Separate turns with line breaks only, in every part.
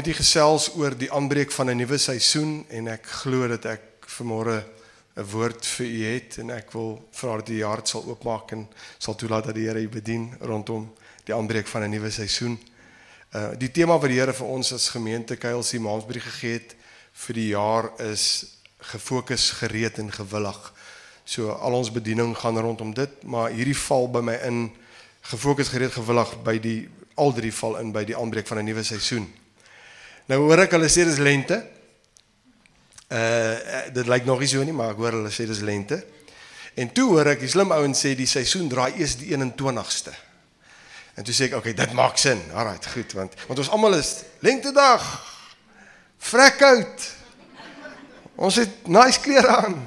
Met u gesels oor die aanbreek van 'n nuwe seisoen en ek glo dat ek vanmôre 'n woord vir u het en ek wil vra dat u die hart sal oopmaak en sal toelaat dat die Here u bedien rondom die aanbreek van 'n nuwe seisoen. Uh die tema wat die Here vir ons as gemeente KLC Mansbury gegee het vir die jaar is gefokus, gereed en gewillig. So al ons bediening gaan rondom dit, maar hierdie val by my in gefokus, gereed, gewillig by die al drie val in by die aanbreek van 'n nuwe seisoen. Nou hoor ek hulle sê dis lente. Uh dit lyk nog nie so nie, maar ek hoor hulle sê dis lente. En toe hoor ek die slim ouens sê die seisoen draai eers die 21ste. En toe sê ek, okay, dit maak sin. Alraight, goed, want want ons almal is lente dag. Vrek uit. Ons het nice klere aan.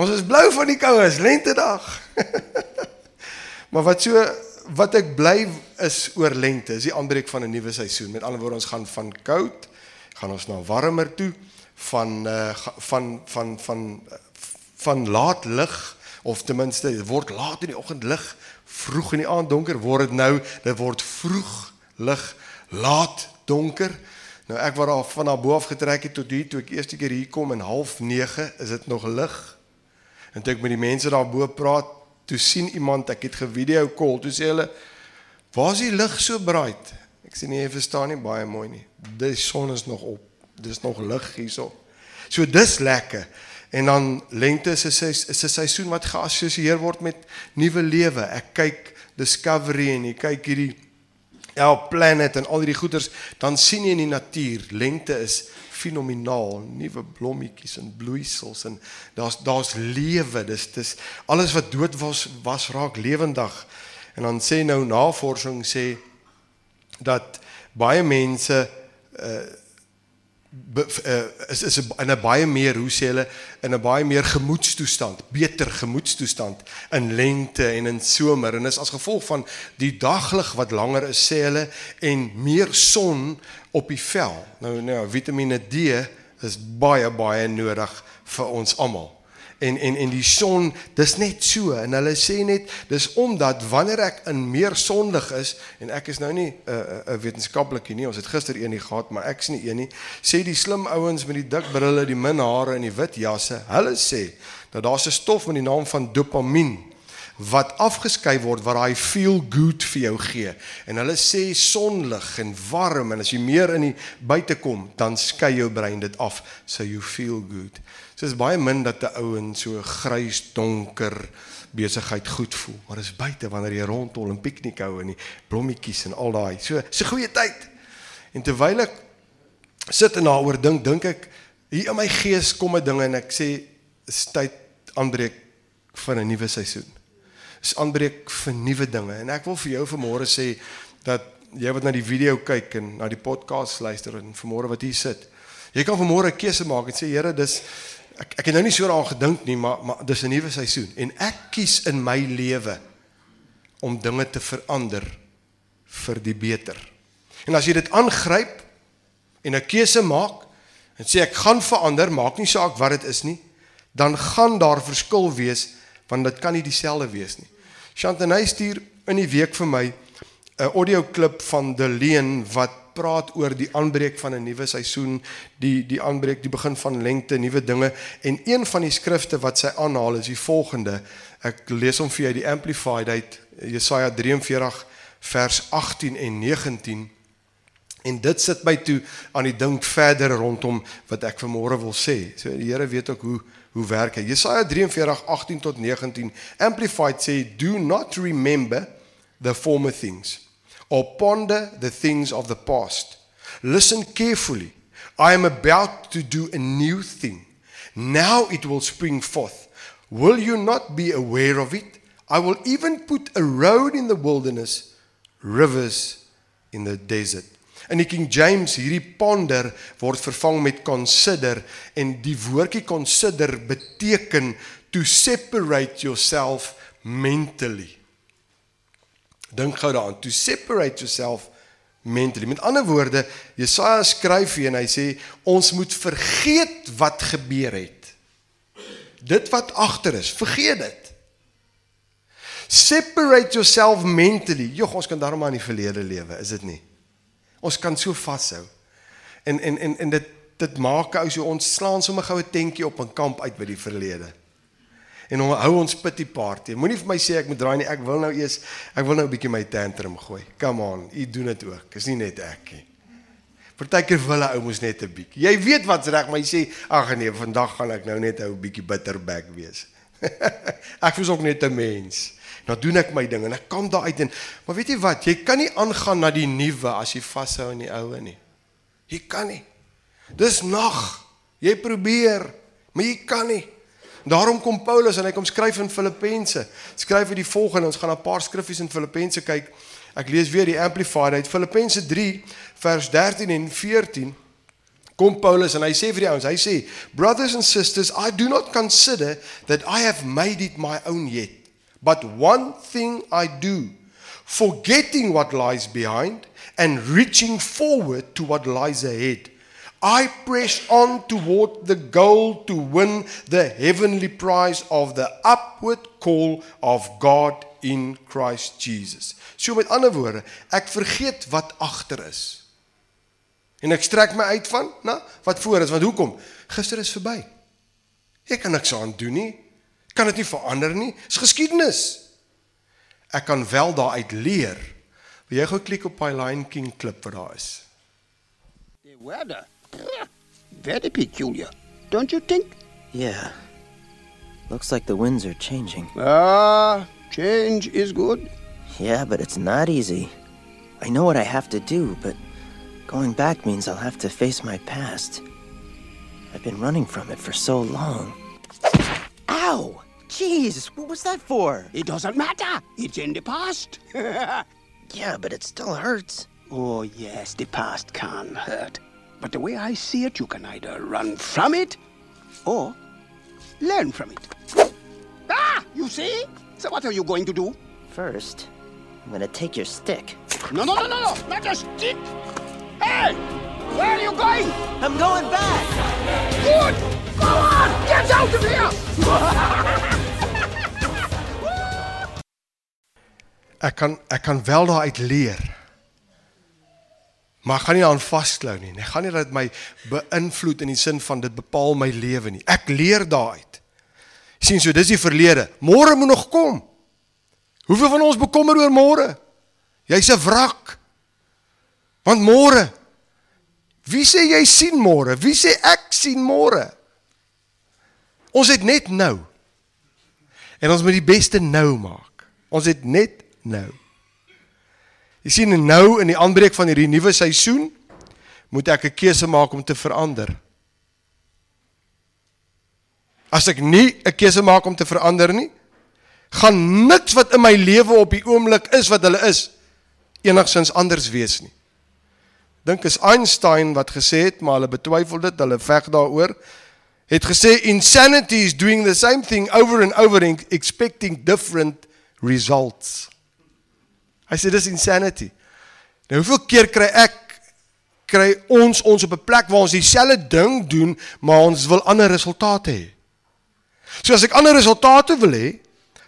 Ons is blou van die koue, is lente dag. maar wat so wat ek bly is oor lente, is die aanbreek van 'n nuwe seisoen. Met ander woorde, ons gaan van koud gaan ons na warmer toe, van uh van van van van laat lig of ten minste word laat in die oggend lig, vroeg in die aand donker word dit nou, dit word vroeg lig, laat donker. Nou ek wat daar van daar bo af getrek het tot hier toe ek eerste keer hier kom en half 9 is dit nog lig. En toe ek met die mense daar bo praat, toe sien iemand ek het gevideo call toe sê hulle waar is die lig so bright? Ek sê nee jy verstaan nie baie mooi nie. Die son is nog op. Dis nog lig hierso. So dis lekker. En dan lente is 'n is 'n seisoen wat geassosieer word met nuwe lewe. Ek kyk discovery en jy kyk hierdie our planet en al hierdie goeders dan sien jy in die natuur lente is fenomenaal, nuwe blommetjies en bloeisels en daar's daar's lewe. Dis dis alles wat dood was was raak lewendig. En dan sê nou navorsing sê dat baie mense uh be, uh, is is in 'n baie meer hoe sê hulle in 'n baie meer gemoedstoestand, beter gemoedstoestand in lente en in somer en is as gevolg van die daglig wat langer is sê hulle en meer son op die vel. Nou nou Vitamiene D is baie baie nodig vir ons almal en en en die son dis net so en hulle sê net dis omdat wanneer ek in meer sonlig is en ek is nou nie 'n uh, 'n uh, wetenskaplike nie ons het gister een nie gehad maar ek is nie een nie sê die slim ouens met die dik brille die min hare en die wit jasse hulle sê dat daar 'n stof met die naam van dopamien wat afgeskei word wat daai feel good vir jou gee. En hulle sê sonlig en warm en as jy meer in die buite kom, dan skei jou brein dit af so you feel good. So is baie min dat 'n ou in so grys donker besigheid goed voel. Maar dis buite wanneer jy rondhol en piknik hou en die blommetjies en al daai. So, se goeie tyd. En terwyl ek sit en daaroor dink, dink ek hier in my gees kom 'n ding en ek sê is tyd aanbreek vir 'n nuwe seisoen. Is aanbreek vir nuwe dinge en ek wil vir jou vanmôre sê dat jy wat na die video kyk en na die podcast luister en vanmôre wat hier sit. Jy kan vanmôre 'n keuse maak en sê Here, dis ek ek het nou nie so daaraan gedink nie, maar maar dis 'n nuwe seisoen en ek kies in my lewe om dinge te verander vir die beter. En as jy dit aangryp en 'n keuse maak en sê ek gaan verander, maak nie saak wat dit is nie, dan gaan daar verskil wees want dit kan nie dieselfde wees nie. Chantanay stuur in die week vir my 'n audio klip van Deleen wat praat oor die aanbreek van 'n nuwe seisoen, die die aanbreek, die begin van lengte, nuwe dinge en een van die skrifte wat sy aanhaal is die volgende. Ek lees hom vir jou die amplified uit Jesaja 43 vers 18 en 19. En dit sit my toe aan die dink verder rondom wat ek vanmôre wil sê. So die Here weet ook hoe hoe werk hy. Jesaja 43 18 tot 19 amplified sê do not remember the former things or ponder the things of the past. Listen carefully. I am about to do a new thing. Now it will spring forth. Will you not be aware of it? I will even put a road in the wilderness, rivers in the desert. In die King James hierdie ponder word vervang met consider en die woordjie consider beteken to separate yourself mentally. Dink gou daaraan, to separate yourself mentally. Met ander woorde, Jesaja skryf hier en hy sê ons moet vergeet wat gebeur het. Dit wat agter is, vergeet dit. Separate yourself mentally. Jogg, ons kan daarom aan die verlede lewe, is dit nie? Ons kan so vashou. En en en en dit dit maak ou so ons slaan sommer goue tentjie op 'n kamp uit by die verlede. En ons hou ons pity party. Moenie vir my sê ek moet draai nie. Ek wil nou eers ek wil nou 'n bietjie my tantrum gooi. Come on, u doen dit ook. Is nie net ek nie. Partykeer wil hy ou mos net 'n bietjie. Jy weet wat's reg, maar jy sê ag nee, vandag gaan ek nou net 'n bietjie bitterback wees. ek is ook net 'n mens. Nou doen ek my ding en ek kom daar uit en maar weet jy wat, jy kan nie aangaan na die nuwe as jy vashou aan die ou nie. Jy kan nie. Dis nag. Jy probeer, maar jy kan nie. Daarom kom Paulus en hy kom skryf in Filippense. Skryf hy die volgende, ons gaan 'n paar skriffies in Filippense kyk. Ek lees weer die Amplified uit Filippense 3 vers 13 en 14. Kom Paulus en hy sê vir die ouens, hy sê, "Brothers and sisters, I do not consider that I have made it my own yet, but one thing I do, forgetting what lies behind and reaching forward to what lies ahead." I press on toward the goal to win the heavenly prize of the upward call of God in Christ Jesus. So met ander woorde, ek vergeet wat agter is. En ek strek my uit van, na, wat voor is, want hoekom? Gister is verby. Ek kan niks aan doen nie. Kan dit nie verander nie. Dis geskiedenis. Ek kan wel daaruit leer. Wil jy gou klik op daai Lion King klip wat daar is?
The weather. Very peculiar, don't you think?
Yeah. Looks like the winds are changing.
Ah, change is good.
Yeah, but it's not easy. I know what I have to do, but going back means I'll have to face my past. I've been running from it for so long. Ow! Jeez, what was that for?
It doesn't matter. It's in the past.
Yeah, but it still hurts.
oh, yes, the past can hurt. But the way I see it, you can either run from it or learn from it. Ah, you see? So what are you going to do?
First, I'm gonna take your stick.
No, no, no, no, no, not your stick. Hey, where are you going?
I'm going back!
Good. Go on, get out of here.
Ek kan ek kan wel daaruit leer. Maar ek gaan nie aan vasklou nie. Ek gaan nie dat dit my beïnvloed in die sin van dit bepaal my lewe nie. Ek leer daaruit. sien so dis die verlede. Môre moet nog kom. Hoeveel van ons bekommer oor môre? Jy's 'n wrak. Want môre Wie sê jy sien môre? Wie sê ek sien môre? Ons het net nou. En ons moet die beste nou maak. Ons het net nou. Jy sien nou in die aanbreek van hierdie nuwe seisoen moet ek 'n keuse maak om te verander. As ek nie 'n keuse maak om te verander nie, gaan niks wat in my lewe op die oomblik is wat hulle is enigsins anders wees nie. Dink is Einstein wat gesê het, maar hulle betwyfel dit, hulle veg daaroor. Het gesê insanity is doing the same thing over and over and expecting different results. Hy sê dis insanity. Nou hoeveel keer kry ek kry ons ons op 'n plek waar ons dieselfde ding doen, maar ons wil ander resultate hê. So as ek ander resultate wil hê,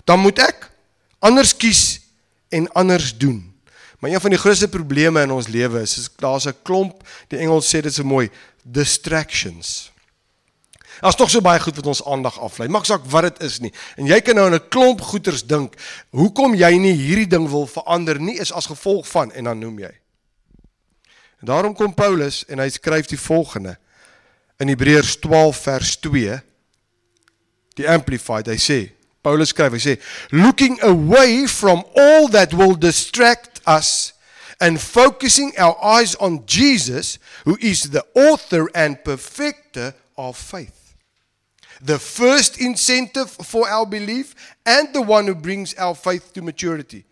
dan moet ek anders kies en anders doen. Maar een van die grootste probleme in ons lewe is, is daar's 'n klomp, die Engels sê dit so mooi, distractions. Daar's tog so baie goed wat ons aandag aflei. Maak saak wat dit is nie. En jy kan nou aan 'n klomp goeters dink. Hoekom jy nie hierdie ding wil verander nie is as gevolg van en dan noem jy. En daarom kom Paulus en hy skryf die volgende in Hebreërs 12 vers 2 die amplified hy sê Paulus skryf hy sê looking away from all that will distract us and focusing our eyes on Jesus who is the author and perfecter of faith the first incentive for our belief and the one who brings our faith to maturity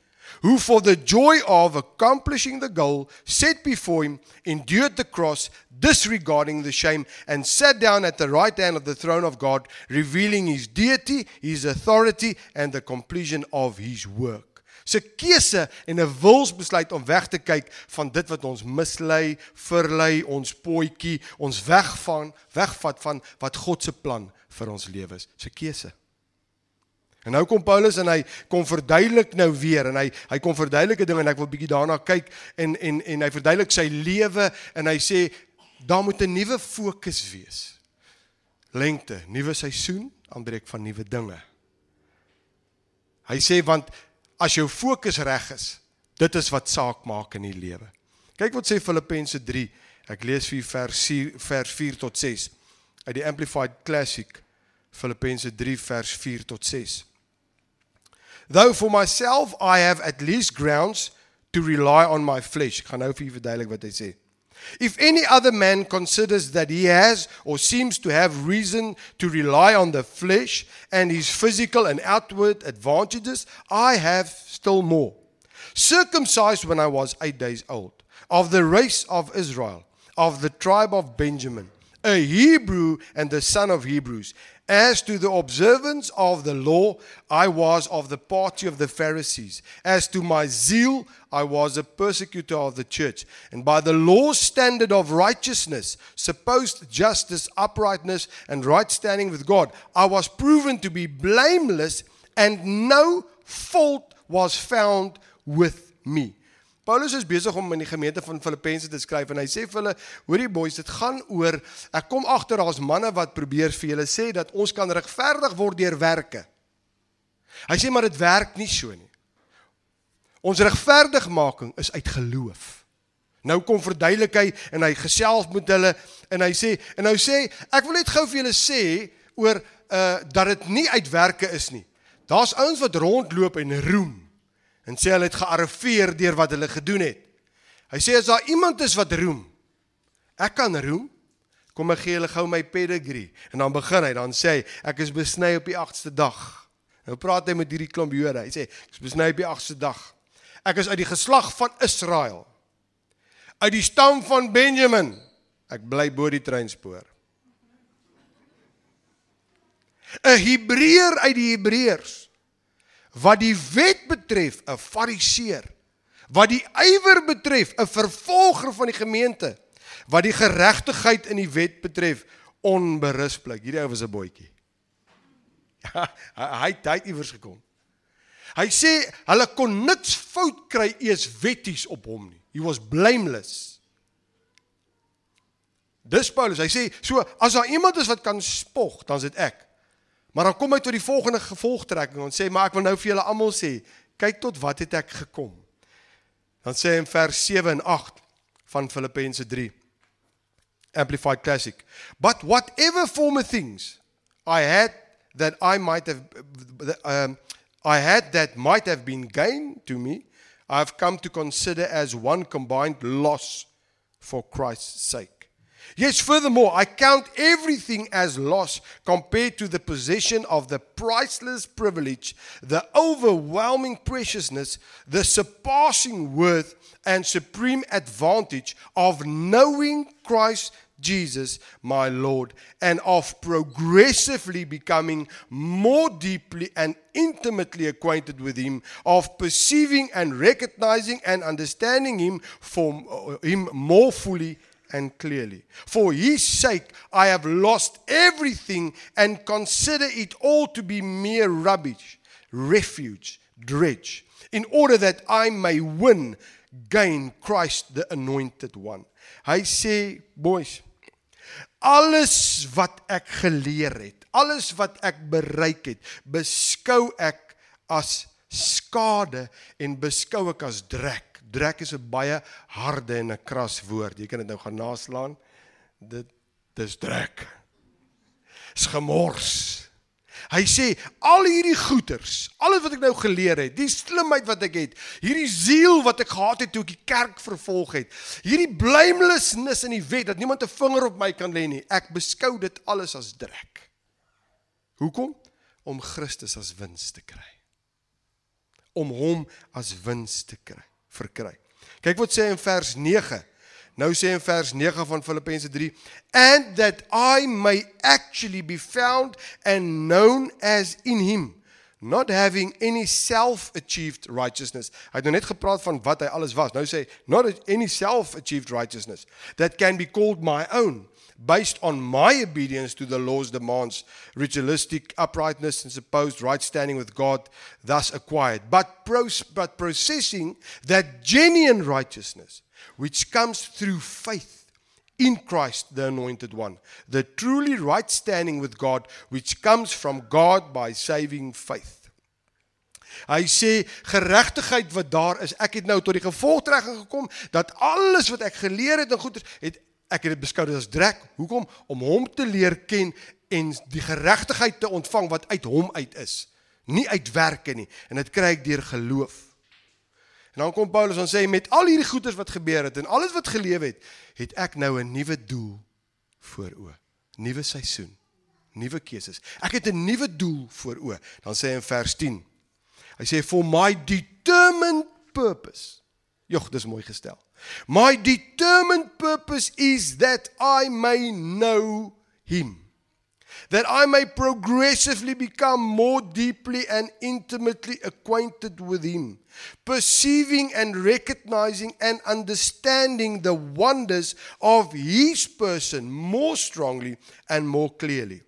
who for the joy of accomplishing the goal set before him endured the cross, disregarding the shame, and sat down at the right hand of the throne of God, revealing his deity, his authority, and the completion of his work. Se keuse en 'n wilsbesluit om weg te kyk van dit wat ons mislei, verlei, ons potjie, ons wegvang, wegvat van wat God se plan vir ons lewe is. Se keuse. En nou kom Paulus en hy kom verduidelik nou weer en hy hy kom verduidelik 'n ding en ek wil bietjie daarna kyk en en en hy verduidelik sy lewe en hy sê daar moet 'n nuwe fokus wees. Lengte, nuwe seisoen, aanbreek van nuwe dinge. Hy sê want as jou fokus reg is, dit is wat saak maak in die lewe. Kyk wat sê Filippense 3. Ek lees vir vers 4 vers 4 tot 6 uit die Amplified Classic Filippense 3 vers 4 tot 6. Though for myself I have at least grounds to rely on my flesh. Ek gaan nou vir julle verduidelik wat hy sê. If any other man considers that he has or seems to have reason to rely on the flesh and his physical and outward advantages, I have still more. Circumcised when I was eight days old, of the race of Israel, of the tribe of Benjamin, a Hebrew and the son of Hebrews. As to the observance of the law, I was of the party of the Pharisees. As to my zeal, I was a persecutor of the church. And by the law's standard of righteousness, supposed justice, uprightness, and right standing with God, I was proven to be blameless, and no fault was found with me. Paulus is besig om in die gemeente van Filippense te skryf en hy sê vir hulle, hoorie boys, dit gaan oor ek kom agter daar's manne wat probeer vir julle sê dat ons kan regverdig word deur werke. Hy sê maar dit werk nie so nie. Ons regverdigmaking is uit geloof. Nou kom verduidelik hy en hy gesels met hulle en hy sê en nou sê ek wil net gou vir julle sê oor uh dat dit nie uit werke is nie. Daar's ouens wat rondloop en roem en sê hulle het gearriveer deur wat hulle gedoen het. Hy sê as daar iemand is wat roem, ek kan roem. Kom ek gee julle gou my pedigree en dan begin hy dan sê hy ek is besny op die 8ste dag. Nou praat hy met hierdie klomp Jode. Hy sê ek is besny op die 8ste dag. Ek is uit die geslag van Israel. Uit die stam van Benjamin. Ek bly bo die treinspoor. 'n Hebreër uit die Hebreërs wat die wet betref 'n fariseer. Wat die ywer betref 'n vervolger van die gemeente. Wat die geregtigheid in die wet betref onberispelik hierdie ou was 'n boetjie ja, hy hy het iewers gekom. Hy sê hulle kon niks fout kry eers wetties op hom nie. He was blameless. Dis Paulus hy sê so as daar iemand is wat kan spog dan is dit ek Maar dan kom hy tot die volgende gevolgtrekking en sê maar ek wil nou vir julle almal sê, kyk tot wat het ek gekom. Dan sê hy in vers 7 en 8 van Filippense 3 Amplified Classic. But whatever former things I had that I might have um I had that might have been gain to me, I have come to consider as one combined loss for Christ's sake. Yes, furthermore, I count everything as loss compared to the possession of the priceless privilege, the overwhelming preciousness, the surpassing worth, and supreme advantage of knowing Christ Jesus, my Lord, and of progressively becoming more deeply and intimately acquainted with Him, of perceiving and recognizing and understanding Him, for, uh, him more fully and clearly. For his sake, I have lost everything and consider it all to be mere rubbish, refuge, dredge, in order that I may win, gain Christ the anointed one. Hy sê, boys, alles wat ek geleer het, alles wat ek bereik het, beskou ek as skade en beskou ek as drek Drek is 'n baie harde en 'n kras woord. Jy kan dit nou gaan naslaan. Dit dis drek. Is gemors. Hy sê al hierdie goeters, alles wat ek nou geleer het, die slimheid wat ek het, hierdie siel wat ek gehad het toe ek die kerk vervolg het, hierdie blamelessness in die wet dat niemand 'n vinger op my kan lê nie. Ek beskou dit alles as drek. Hoekom? Om Christus as wins te kry. Om hom as wins te kry verkry. Kyk wat sê in vers 9. Nou sê in vers 9 van Filippense 3, and that I may actually be found and known as in him not having any self-achieved righteousness. Hy het nou net gepraat van wat hy alles was. Nou sê not any self-achieved righteousness that can be called my own based on my obedience to the law's demands, ritualistic uprightness and supposed right standing with God thus acquired, but, pros- but processing that genuine righteousness which comes through faith in Christ the anointed one, the truly right standing with God which comes from God by saving faith. Hy sê geregtigheid wat daar is, ek het nou tot die gevolgtrekking gekom dat alles wat ek geleer het en goeie het ek het dit beskou as drek. Hoekom? Om hom te leer ken en die geregtigheid te ontvang wat uit hom uit is, nie uit werke nie. En dit kry ek deur geloof. En dan kom Paulus en sê met al hierdie goeders wat gebeur het en alles wat geleef het, het ek nou 'n nuwe doel voor oë. Nuwe seisoen, nuwe keuses. Ek het 'n nuwe doel voor oë. Dan sê hy in vers 10 Hy sê for my determined purpose. Jogg, dis mooi gestel. My determined purpose is that I may know him. That I may progressively become more deeply and intimately acquainted with him, perceiving and recognizing and understanding the wonders of his person more strongly and more clearly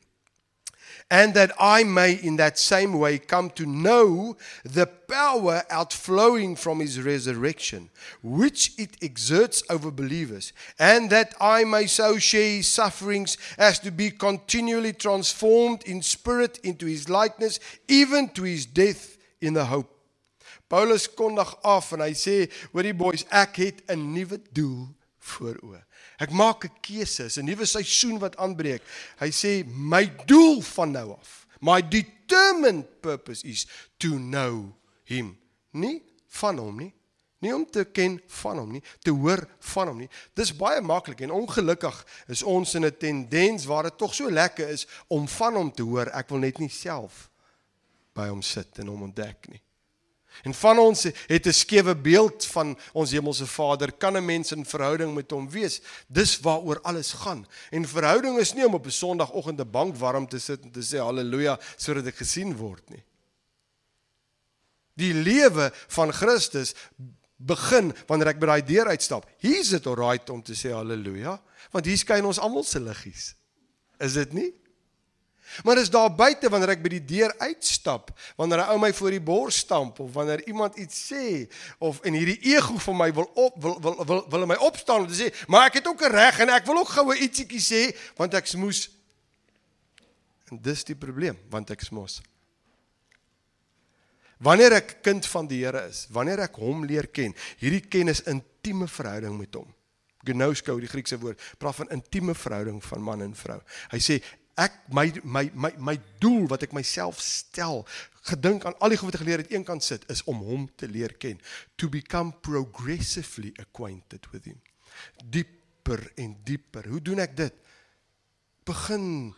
and that I may in that same way come to know the power outflowing from his resurrection, which it exerts over believers, and that I may so share his sufferings as to be continually transformed in spirit into his likeness, even to his death in the hope. Paulus kondig af en hy sê, hoorie boys, ek het 'n nuwe doel voor oë. Ek maak 'n keuse, 'n nuwe seisoen wat aanbreek. Hy sê my doel van nou af, my determined purpose is to know him. Nie van hom nie. Nie om te ken van hom nie, te hoor van hom nie. Dis baie maklik en ongelukkig is ons in 'n tendens waar dit tog so lekker is om van hom te hoor. Ek wil net nie self by hom sit en hom ontdek nie. En van ons het 'n skewe beeld van ons hemelse Vader. Kan 'n mens in verhouding met hom wees? Dis waaroor alles gaan. En verhouding is nie om op 'n Sondagoggend 'n bank warm te sit en te sê haleluja sodat ek gesien word nie. Die lewe van Christus begin wanneer ek by daai deur uitstap. Hier's dit alright om te sê haleluja, want hier skyn ons almal se liggies. Is dit nie? Maar is daar buite wanneer ek by die deur uitstap, wanneer 'n ou my voor die bors stamp of wanneer iemand iets sê of en hierdie ego van my wil op wil wil wil, wil my opstaan om te sê, maar ek het ook 'n reg en ek wil ook goue ietsiekie sê want ek smoes. En dis die probleem, want ek smoes. Wanneer ek kind van die Here is, wanneer ek hom leer ken, hierdie kennis intieme verhouding met hom. Gnosko, die Griekse woord, praat van intieme verhouding van man en vrou. Hy sê ek my my my my doel wat ek myself stel gedink aan al die goed wat ek geleer het eenkant sit is om hom te leer ken. To become progressively acquainted with him. Dieper en dieper. Hoe doen ek dit? Begin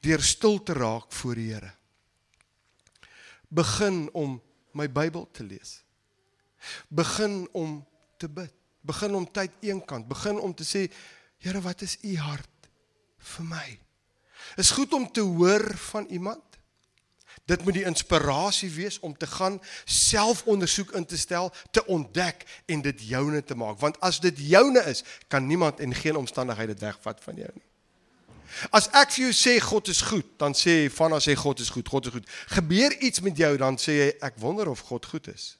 deur stil te raak voor die Here. Begin om my Bybel te lees. Begin om te bid. Begin om tyd eenkant begin om te sê Here wat is u hart vir my Is goed om te hoor van iemand. Dit moet die inspirasie wees om te gaan selfondersoek in te stel, te ontdek en dit joune te maak. Want as dit joune is, kan niemand en geen omstandigheid dit wegvat van jou nie. As ek vir jou sê God is goed, dan sê jy van as hy God is goed, God is goed. Gebeur iets met jou dan sê jy ek wonder of God goed is.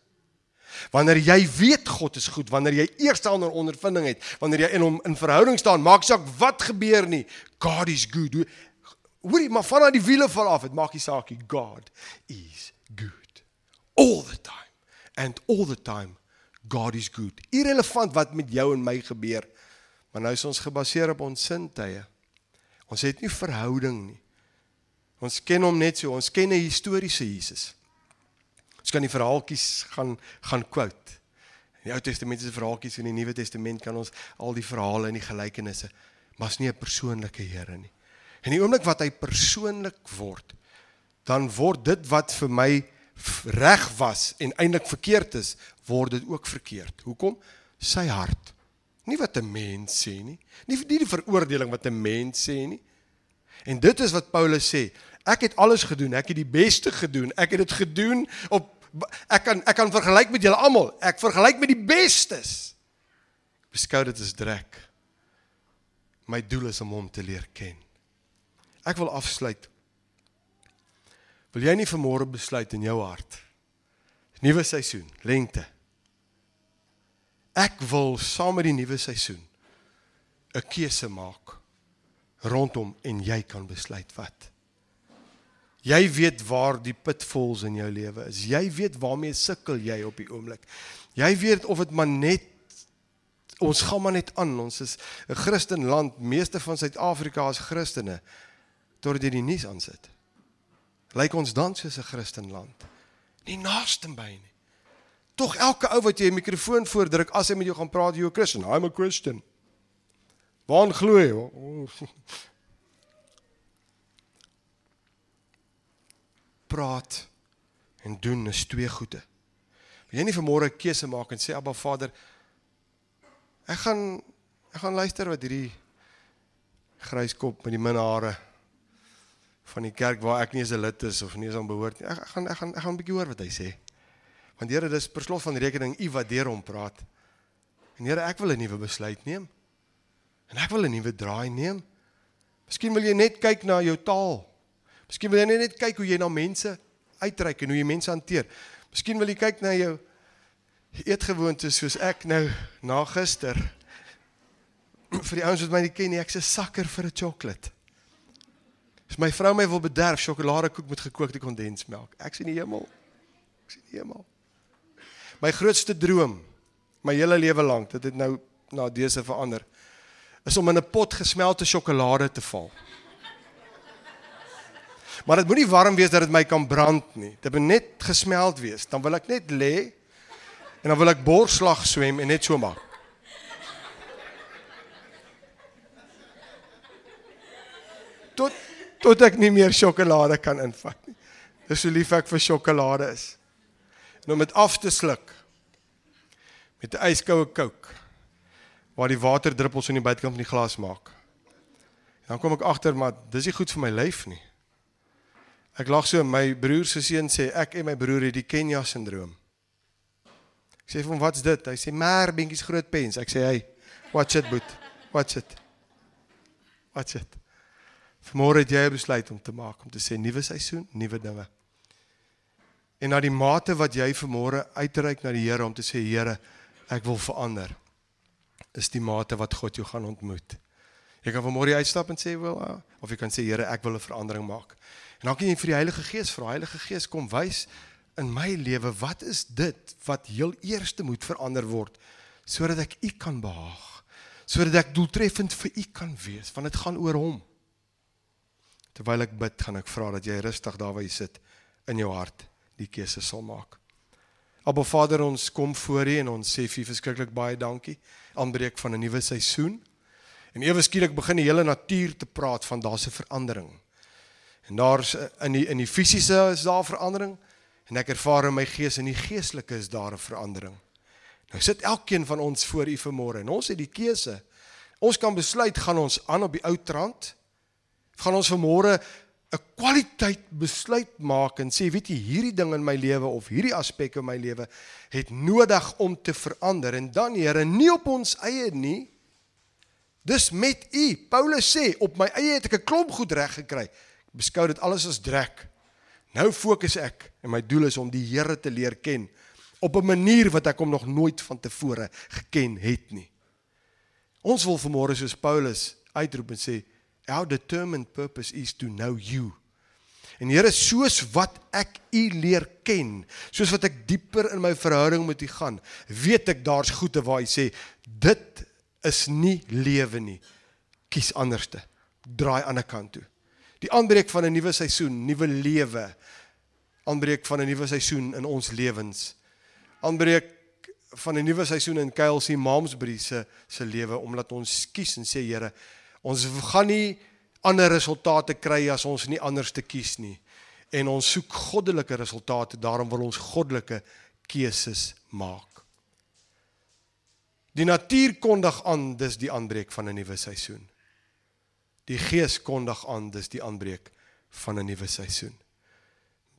Wanneer jy weet God is goed, wanneer jy eerstaander ondervinding het, wanneer jy in hom in verhouding staan, maak saak wat gebeur nie, God is good. Hoorie, maar vanaf die wiele val af, dit maak nie saak nie. God is good. All the time. And all the time God is good. Irrelevant wat met jou en my gebeur. Maar nou is ons gebaseer op ons sintuie. Ons het nie verhouding nie. Ons ken hom net so, ons ken 'n historiese Jesus. Ons kan die verhaaltjies gaan gaan quote. In die Ou Testament se verhaaltjies en in die Nuwe Testament kan ons al die verhale en die gelykenisse, maar is nie 'n persoonlike Here nie. En die oomblik wat hy persoonlik word, dan word dit wat vir my reg was en eintlik verkeerd is, word dit ook verkeerd. Hoekom? Sy hart. Nie wat 'n mens sê nie, nie vir die veroordeling wat 'n mens sê nie. En dit is wat Paulus sê. Ek het alles gedoen, ek het die beste gedoen. Ek het dit gedoen op ek kan ek kan vergelyk met julle almal. Ek vergelyk met die bestes. Beskou dit as drek. My doel is om hom te leer ken. Ek wil afsluit. Wil jy nie vanmôre besluit in jou hart? Nuwe seisoen, lente. Ek wil saam met die nuwe seisoen 'n keuse maak rondom en jy kan besluit wat. Jy weet waar die pitfalls in jou lewe is. Jy weet waarmee sukkel jy op die oomblik. Jy weet of dit maar net ons gaan maar net aan. Ons is 'n Christenland. Meeste van Suid-Afrika is Christene totdat jy die nuus aansit. Lyk ons dan soos 'n Christenland? Nie naaste by nie. Tog elke ou wat jy 'n mikrofoon voordruk as hy met jou gaan praat, jy 'n Christen. I'm a Christian. Waar glo jy? Praat en doen is twee goede. Wil jy nie vanmôre 'n keuse maak en sê Abba Vader, ek gaan ek gaan luister wat hierdie gryskop met die min hare van die kerk waar ek nie eens 'n lid is of nie eens aan behoort nie. Ek, ek gaan ek gaan ek gaan 'n bietjie hoor wat hy sê. Want Here, dis per slot van rekening U wat deur hom praat. En Here, ek wil 'n nuwe besluit neem. En ek wil 'n nuwe draai neem. Miskien wil jy net kyk na jou taal. Miskien wil jy net kyk hoe jy na mense uitreik en hoe jy mense hanteer. Miskien wil jy kyk na jou eetgewoontes soos ek nou na gister. vir die ouens wat my nie ken nie, ek's 'n sakker vir 'n sjokolade. As my vrou my wil bederf, sjokoladekoek met gekookte kondensmelk. Ek sien die hemel. Ek sien die hemel. My grootste droom, my hele lewe lank, dit het nou na dese verander, is om in 'n pot gesmelte sjokolade te val. Maar dit moenie warm wees dat dit my kan brand nie. Dit moet net gesmeld wees. Dan wil ek net lê en dan wil ek borslag swem en net so maak. Tot tot ek nie meer sjokolade kan invat nie. Dis so lief ek vir sjokolade is. En om dit af te sluk met 'n yskoue Coke waar die waterdruppels in die buitekant van die glas maak. Dan kom ek agter maar dis nie goed vir my lyf nie. Ek lag so my broer se seun sê ek en my broer het die Kenya sindroom. Ek sê vir hom wat's dit? Hy sê maar binkies groot pens. Ek sê hey, watch it boet. Watch it. Watch it. Vanmôre het jy besluit om te maak om te sê nuwe seisoen, nuwe dinge. En na die mate wat jy vanmôre uitreik na die Here om te sê Here, ek wil verander. Is die mate wat God jou gaan ontmoet. Jy kan vanmôre uitstap en sê wel ah, of jy kan sê Here, ek wil 'n verandering maak. En dan kan jy vir die Heilige Gees vra. Heilige Gees, kom wys in my lewe wat is dit wat heel eerste moet verander word sodat ek U kan behaag. Sodat ek doeltreffend vir U kan wees, want dit gaan oor Hom. Terwyl ek bid, gaan ek vra dat jy rustig daar waar jy sit in jou hart die keuse sal maak. Aba Vader, ons kom voor U en ons sê vir verskriklik baie dankie. Aanbreek van 'n nuwe seisoen. En ewe skielik begin die hele natuur te praat van daar's 'n verandering. En daar's in die in die fisiese is daar verandering en ek ervaar in my gees en die geestelike is daar 'n verandering. Nou sit elkeen van ons voor U vanmôre en ons het die keuse. Ons kan besluit gaan ons aan op die ou trant gaan ons vanmôre 'n kwaliteit besluit maak en sê weet jy hierdie ding in my lewe of hierdie aspek in my lewe het nodig om te verander. En dan Here nie op ons eie nie. Dis met u. Paulus sê op my eie het ek 'n klomp goed reg gekry. Ek beskou dit alles as drek. Nou fokus ek en my doel is om die Here te leer ken op 'n manier wat ek hom nog nooit van tevore geken het nie. Ons wil vanmôre soos Paulus uitroep en sê Our determined purpose is to know you. En Here, soos wat ek U leer ken, soos wat ek dieper in my verhouding met U gaan, weet ek daar's goeie waar U sê dit is nie lewe nie. Kies anderste. Draai aan 'n kant toe. Die aanbreek van 'n nuwe seisoen, nuwe lewe. Aanbreek van 'n nuwe seisoen in ons lewens. Aanbreek van 'n nuwe seisoen in Kylsie Mamsbury se se lewe omdat ons kies en sê Here, Ons gaan nie ander resultate kry as ons nie anders te kies nie. En ons soek goddelike resultate, daarom wil ons goddelike keuses maak. Die natuur kondig aan dis die aanbreek van 'n nuwe seisoen. Die gees kondig aan dis die aanbreek van 'n nuwe seisoen.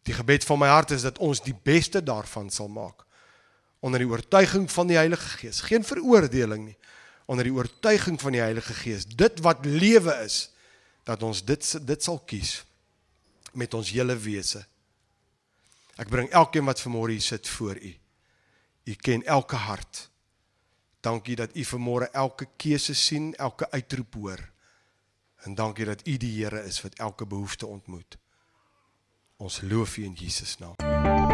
Die gebed van my hart is dat ons die beste daarvan sal maak onder die oortuiging van die Heilige Gees. Geen veroordeling nie, onder die oortuiging van die Heilige Gees. Dit wat lewe is, dat ons dit dit sal kies met ons hele wese. Ek bring elkeen wat vanmôre hier sit voor u. U ken elke hart. Dankie dat U vanmôre elke keuse sien, elke uitroep hoor. En dankie dat U die Here is wat elke behoefte ontmoet. Ons loof U in Jesus naam.